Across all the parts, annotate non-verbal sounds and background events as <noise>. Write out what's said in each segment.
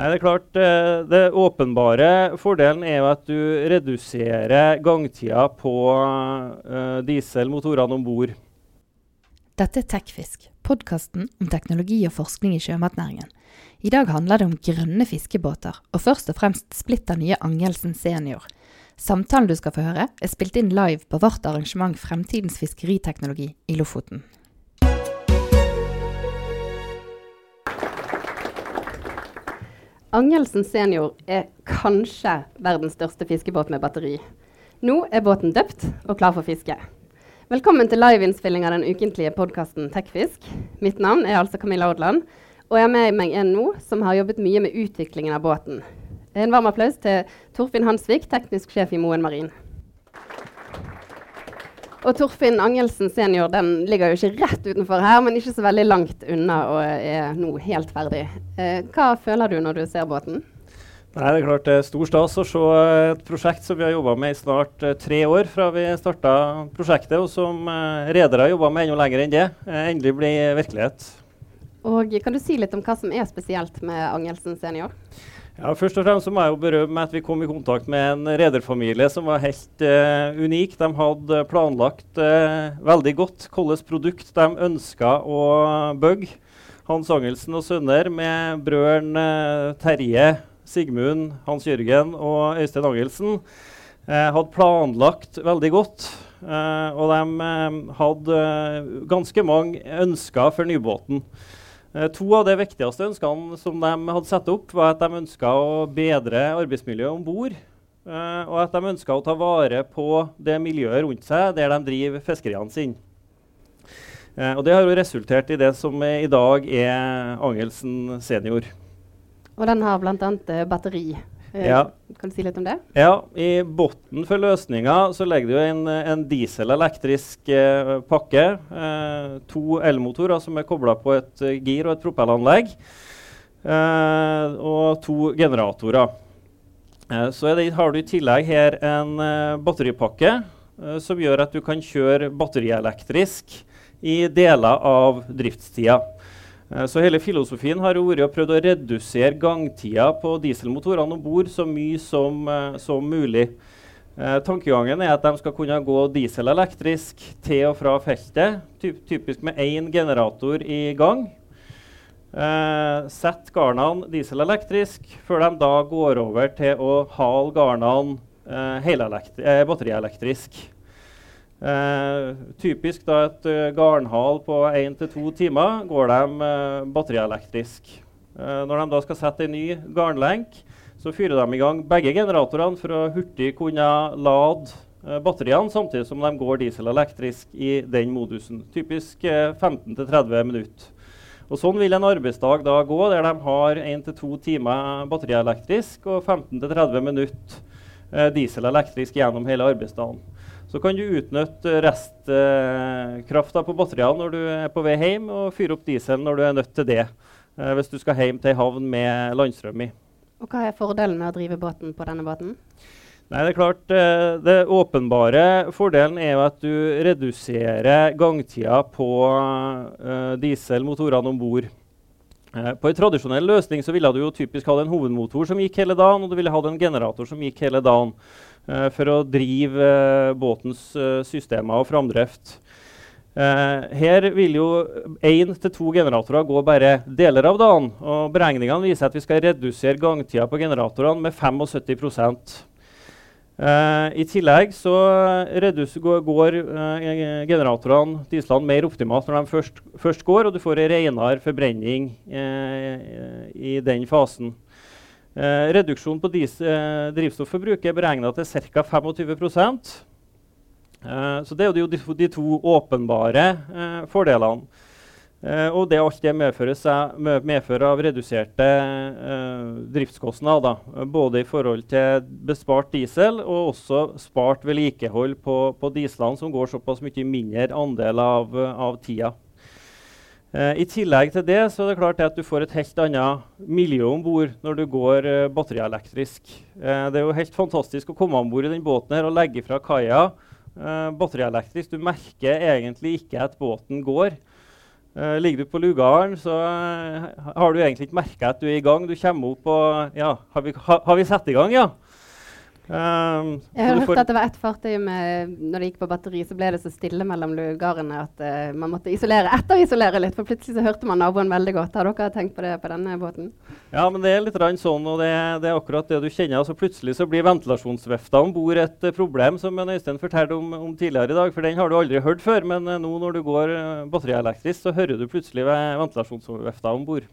Nei, Det er klart, eh, det åpenbare fordelen er jo at du reduserer gangtida på uh, dieselmotorene om bord. Dette er Tekfisk, podkasten om teknologi og forskning i sjømatnæringen. I dag handler det om grønne fiskebåter, og først og fremst splitter nye Angelsen senior. Samtalen du skal få høre, er spilt inn live på vårt arrangement Fremtidens fiskeriteknologi i Lofoten. Angelsen senior er kanskje verdens største fiskebåt med batteri. Nå er båten døpt og klar for fiske. Velkommen til liveinnspilling av den ukentlige podkasten Tekfisk. Mitt navn er altså Camilla Odland, og jeg har med meg en nå som har jobbet mye med utviklingen av båten. En varm applaus til Torfinn Hansvik, teknisk sjef i Moen Marin. Og Torfinn Angelsen senior den ligger jo ikke rett utenfor her, men ikke så veldig langt unna og er nå helt ferdig. Eh, hva føler du når du ser båten? Nei, det er klart det er stor stas å se et prosjekt som vi har jobba med i snart eh, tre år fra vi starta prosjektet, og som eh, redere har jobba med enda lenger enn det, eh, endelig blir virkelighet. Og Kan du si litt om hva som er spesielt med Angelsen senior? Ja, først og fremst må jeg jo berømme at vi kom i kontakt med en rederfamilie som var helt uh, unik. De hadde planlagt uh, veldig godt hvilket produkt de ønska å bygge. Hans Angelsen og sønner med brødren uh, Terje, Sigmund, Hans Jørgen og Øystein Angelsen hadde planlagt veldig godt. og de hadde ganske mange ønsker for nybåten. Eh, to av de viktigste ønskene som de hadde satt opp, var at de ønska å bedre arbeidsmiljøet om bord. Uh, og at de ønska å ta vare på det miljøet rundt seg der de driver fiskeriene sine. Uh, og det har jo resultert i det som i dag er Angelsen senior. Og den har bl.a. batteri. Eh, ja. Kan du si litt om det? Ja, I bunnen for løsninga så ligger det jo en, en dieselelektrisk eh, pakke. Eh, to elmotorer som er kobla på et uh, gir og et propellanlegg. Eh, og to generatorer. Eh, så det, har du i tillegg her en eh, batteripakke som gjør at du kan kjøre batterielektrisk i deler av driftstida. Eh, så hele filosofien har vært å prøve å redusere gangtida på dieselmotorene om bord så mye som, uh, som mulig. Eh, tankegangen er at de skal kunne gå dieselelektrisk til og fra feltet, typ, typisk med én generator i gang. Eh, Sett garnene dieselelektrisk før de da går over til å hale garnene batterielektrisk. Eh, typisk da et uh, garnhal på 1-2 timer går de eh, batterielektrisk. Eh, når de da skal sette en ny garnlenk, så fyrer de i gang begge generatorene for å hurtig kunne lade batteriene, samtidig som de går dieselelektrisk i den modusen. Typisk 15-30 minutter. Og Sånn vil en arbeidsdag da gå, der de har 1-2 timer batterielektrisk og 15-30 minutter dieselelektrisk gjennom hele arbeidsdagen. Så kan du utnytte restkrafta på batteriene når du er på vei hjem, og fyre opp dieselen når du er nødt til det. Eh, hvis du skal hjem til ei havn med landstrøm i. Og Hva er fordelen med å drive båten på denne båten? Nei, Det er klart, eh, det åpenbare fordelen er jo at du reduserer gangtida på uh, dieselmotorene om bord. Uh, på en tradisjonell løsning så ville du jo typisk hatt en hovedmotor som gikk hele dagen, og du ville hatt en generator som gikk hele dagen. Eh, for å drive eh, båtens eh, systemer og framdrift. her vil jo én til to generatorer gå bare deler av dagen. og Beregningene viser at vi skal redusere gangtida på generatorene med 75 Uh, I tillegg så går, går uh, generatorene dieselene mer optimalt når de først, først går, og du får en renere forbrenning uh, i den fasen. Reduksjon på eh, drivstofforbruket er beregna til ca. 25 eh, Så det er jo de, de to åpenbare fordelene. Eh, og det alt det medfører, av reduserte eh, driftskostnader. Både i forhold til bespart diesel og også spart vedlikehold på, på dieslene, som går såpass mye mindre andel av, av tida. Uh, I tillegg til det så er det klart at du får et helt annet miljø om bord når du går uh, batterielektrisk. Uh, det er jo helt fantastisk å komme om bord i den båten her og legge fra kaia batterielektrisk. Du merker egentlig ikke at båten går. Uh, ligger du på lugaren, så uh, har du egentlig ikke merka at du er i gang. Du kommer opp og Ja, har vi, ha, har vi satt i gang, ja? Um, jeg har hørt at det var ett fartøy med Når det gikk på batteri, så ble det så stille mellom lugarene at uh, man måtte isolere etterisolere litt. For plutselig så hørte man naboen veldig godt. Har dere tenkt på det på denne båten? Ja, men det er litt sånn, og det, det, er akkurat det du kjenner. altså Plutselig så blir ventilasjonsvifta om bord et uh, problem, som Øystein fortalte om, om, tidligere i dag. For den har du aldri hørt før. Men uh, nå når du går batterielektrisk, så hører du plutselig ventilasjonsvifta om bord.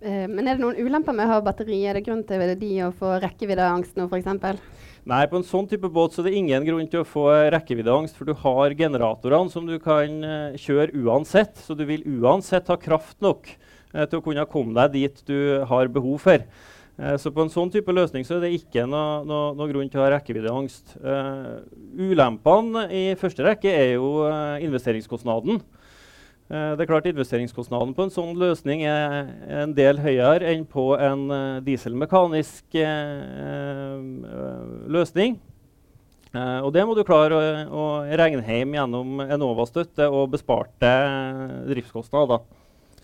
Eh, men er det noen ulemper med å ha batteri? Er det grunn til de å få rekkeviddeangst nå f.eks.? Nei, på en sånn type båt så er det ingen grunn til å få rekkeviddeangst, for du har generatorene som du kan uh, kjøre uansett. Så du vil uansett ha kraft nok uh, til å kunne komme deg dit du har behov for. Uh, så på en sånn type løsning så er det ikke noe, noe, noe grunn til å ha rekkeviddeangst. ulempene i første rekke er jo investeringskostnaden. Eh, det er klart Investeringskostnaden på en sånn løsning er en del høyere enn på en uh, dieselmekanisk uh, løsning. Og det må du klare å regne hjem gjennom Enova-støtte og besparte driftskostnader.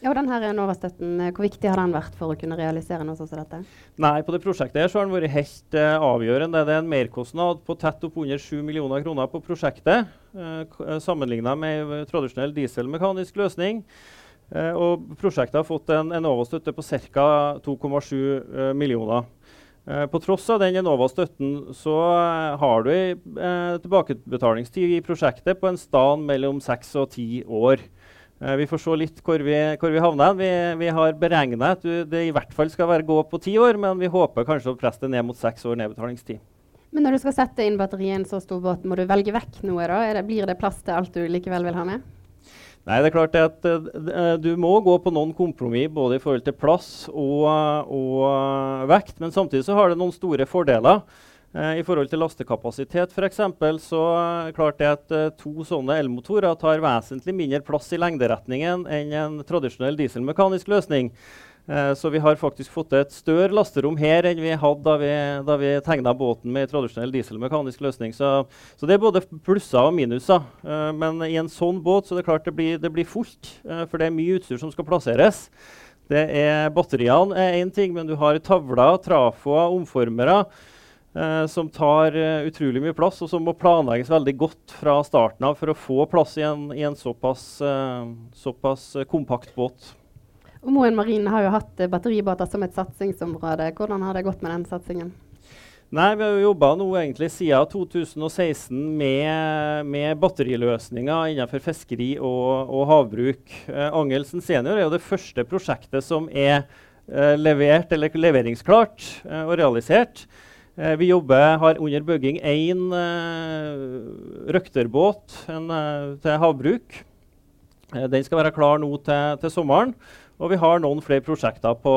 Ja, og denne Enova-støtten, eh, Hvor viktig har den vært for å kunne realisere noe sånt som dette? Nei, På det prosjektet her så har den vært helt uh, avgjørende. Det er en merkostnad på tett oppunder 7 millioner kroner på prosjektet, uh, eh, sammenligna med tradisjonell dieselmekanisk løsning. Uh, og prosjektet har fått en Enova-støtte på ca. 2,7 uh, millioner. på tross av den Enova-støtten så har du ei tilbakebetalingstid i prosjektet på en stand mellom 6 og 10 år. Uh, vi får se litt hvor vi, hvor vi havner. Vi, vi har beregna at det i hvert fall skal være gå på ti år, men vi håper kanskje å presse det ned mot seks år nedbetalingstid. Men når du skal sette inn batteriet i en så stor båt, må du velge vekk noe? da? Det, blir det plass til alt du likevel vil ha med? Nei, det er klart at uh, Du må gå på noen kompromiss både i forhold til plass og, og vekt, men samtidig så har det noen store fordeler. Eh, I forhold til lastekapasitet for eksempel, så er det klart det at uh, to sånne elmotorer tar vesentlig mindre plass i lengderetningen enn en tradisjonell dieselmekanisk løsning. Så vi har faktisk fått et større lasterom her enn vi hadde da vi, da vi tegna båten med tradisjonell dieselmekanisk løsning. Så, så, det er både plusser og minuser. Men i en sånn båt så er det klart det blir, det blir fullt, for det er mye utstyr som skal plasseres. Det er Batteriene er én ting, men du har tavler, trafoer, omformere. Uh, som tar uh, utrolig mye plass, og som må planlegges veldig godt fra starten av for å få plass i en, i en såpass, uh, såpass kompakt båt. Og Moen Marine har jo hatt batteribåter som et satsingsområde. Hvordan har det gått med den satsingen? Nei, Vi har jo jobba siden 2016 med, med batteriløsninger innenfor fiskeri og, og havbruk. Angelsen senior er jo det første prosjektet som er levert eller leveringsklart og realisert. Eh, vi jobber, har under bygging én eh, røkterbåt en, eh, til havbruk. Den skal være klar nå til, til, sommeren. Og vi har noen flere prosjekter på,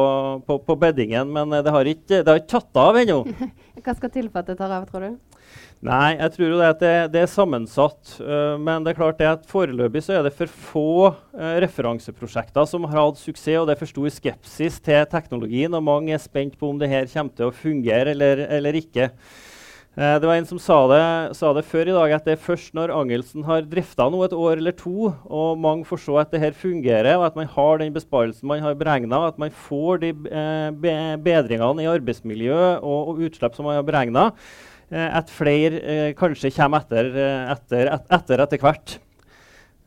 på, på beddingen, men eh, det har ikke, det har ikke tatt av ennå. <laughs> Hva skal til for at det tar av, tror du? Nei, jeg tror det, det, det er sammensatt. Uh, men det er klart det at foreløpig så er det for få uh, referanseprosjekter som har hatt suksess, og det er for stor skepsis til teknologien. Og mange er spent på om det her kommer til å fungere eller, eller ikke. Uh, det var en som sa det, sa det, før i dag, at det er først når Angelsen har drifta noe et år eller to, og mange får se at det her fungerer, og at man har den besparelsen man har beregna, at man får de be bedringene i arbeidsmiljø og, og utslipp som man har beregna, Eh, at flere eh, kanskje kommer etter eh, etter, etter, etter hvert.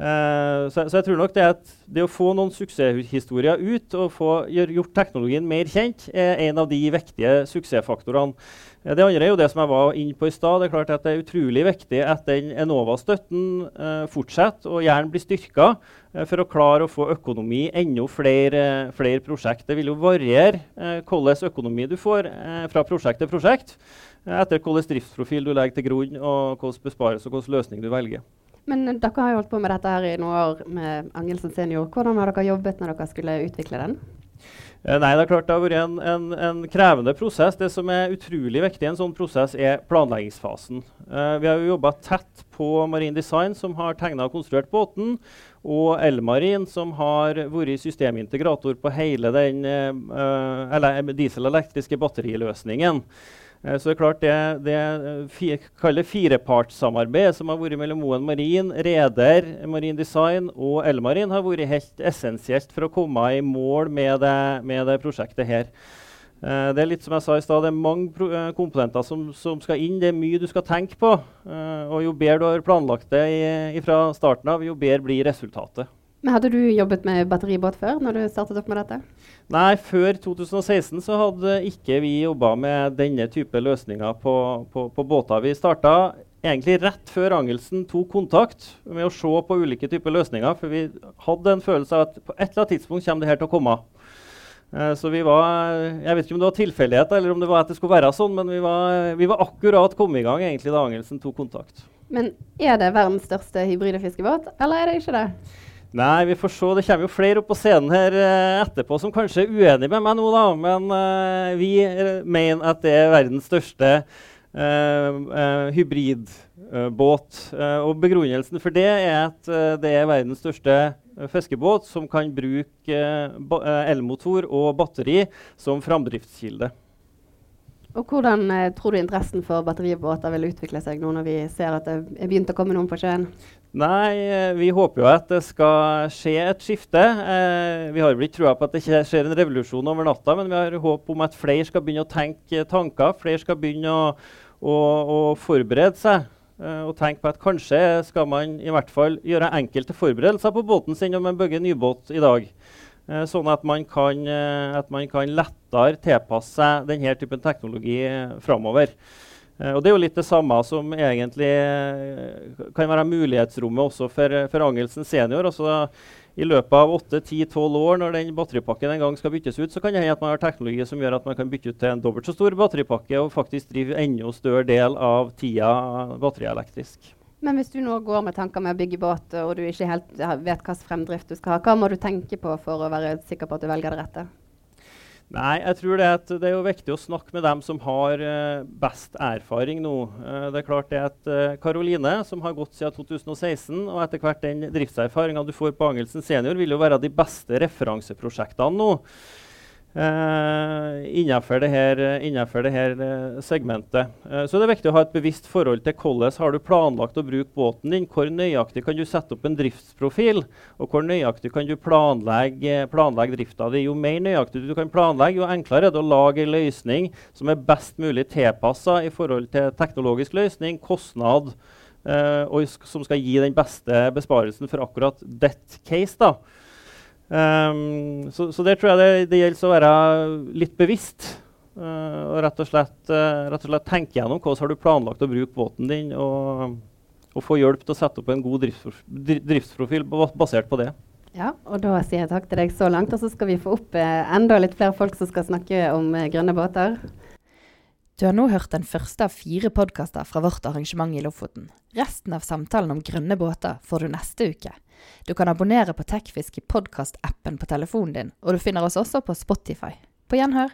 Uh, så, så, jeg tror nok det at det å få noen suksesshistorier ut og få gjort teknologien mer kjent, er en av de viktige suksessfaktorene. Det andre er jo det som jeg var inne på i stad. Det er klart at det er utrolig viktig at den Enova-støtten eh, fortsetter og gjerne blir styrka for å klare å få økonomi i enda flere, flere prosjekt. Det vil jo variere hvilken økonomi du får fra prosjekt til prosjekt etter hvilken driftsprofil du legger til grunn, og hvilken besparelse og hvilken løsning du velger. Men dere har jo holdt på med dette her i noen år med Angelsen senior. Hvordan har dere jobbet når dere skulle utvikle den? Eh, nei, Det er klart det har vært en, en, en, krevende prosess. Det som er utrolig viktig i en sånn prosess, er planleggingsfasen. Eh, vi har jo jobba tett på Marine Design, som har tegna og konstruert båten, og Elmarin, som har vært systemintegrator på hele den eh, dieselelektriske batteriløsningen. Eh, så det er klart det, det fi, firepartssamarbeidet som har vært mellom Moen Marin, Reder, Marin Design og Elmarin, har vært helt essensielt for å komme i mål med det, med det prosjektet her. Uh, det er litt som jeg sa i sted, det er mange uh, komponenter som, som, skal inn. Det er mye du skal tenke på. Uh, og jo bedre du har planlagt det fra starten av, jo bedre blir resultatet. Men Hadde du jobbet med batteribåt før? når du startet opp med dette? Nei, før 2016 så hadde ikke vi jobba med denne type løsninger på, på, på båter. Vi starta egentlig rett før Angelsen tok kontakt med å se på ulike typer løsninger. For vi hadde en følelse av at på et eller annet tidspunkt kommer det her til å komme. Uh, så vi var, Jeg vet ikke om det var tilfeldighet eller om det var at det skulle være sånn, men vi var, vi var akkurat kommet i gang egentlig da Angelsen tok kontakt. Men er det verdens største hybride fiskebåt, eller er det ikke det? Nei, vi får se. Det kommer jo flere opp på scenen her uh, etterpå som kanskje er uenig med meg nå, da. Men uh, vi uh, mener at det er verdens største hybridbåt. og begrunnelsen for det er at det er verdens største fiskebåt som kan bruke elmotor og batteri som framdriftskilde. Og Hvordan eh, tror du interessen for batteribåter vil utvikle seg nå når vi ser at det er begynt å komme noen på sjøen? Nei, eh, Vi håper jo at det skal skje et skifte. Eh, vi har vel ikke trua på at det ikke skjer en revolusjon over natta, men vi har håp om at flere skal begynne å tenke tanker. Flere skal begynne å, å, å forberede seg. Eh, og tenke på at kanskje skal man i hvert fall gjøre enkelte forberedelser på båten sin om man bygger nybåt i dag. Eh, sånn at man, kan, eh, at man kan lettere tilpasse seg denne typen teknologi eh, framover. Uh, og Det er jo litt det samme som egentlig uh, kan være mulighetsrommet også for, for Angelsen senior. Altså, I løpet av 8-10-12 år, når den batteripakken en gang skal byttes ut, så kan det hende at man har teknologi som gjør at man kan bytte ut til en dobbelt så stor batteripakke og faktisk drive enda større del av tida batterielektrisk. Men hvis du nå går med tanker med å bygge båt, og du ikke helt vet hvilken fremdrift du skal ha, hva må du tenke på for å være sikker på at du velger det rette? Nei, jeg tror det, det er jo viktig å snakke med dem som har uh, best erfaring nå. Uh, det er klart det at Karoline, uh, som har gått siden 2016, og etter hvert den driftserfaringa du får på Angelsen senior, vil jo være de beste referanseprosjektene nå. Uh, innenfor det her, innenfor det uh, segmentet. Uh, så det er viktig å ha et bevisst forhold til hvordan har du planlagt å bruke båten din. Hvor nøyaktig kan du sette opp en driftsprofil, og hvor nøyaktig kan du planlegge, planlegge drifta di. Jo mer nøyaktig du kan planlegge, jo enklere er det å lage en løsning som er best mulig tilpassa i forhold til teknologisk løsning, kostnad, og som skal gi den beste besparelsen for akkurat that case. da. Um, så, så der tror jeg det, det, gjelder å være litt bevisst. Uh, og rett og, slett, uh, rett og slett tenke gjennom hvordan har du planlagt å bruke båten din, og, og få hjelp til å sette opp en god driftsprofil basert på det. Ja, og Da sier jeg takk til deg så langt. Og så skal vi få opp eh, enda litt flere folk som skal snakke om eh, grønne båter. Du har nå hørt den første av fire podkaster fra vårt arrangement i Lofoten. Resten av samtalen om grønne båter får du neste uke. Du kan abonnere på Tekfisk i podkastappen på telefonen din, og du finner oss også på Spotify. På gjenhør.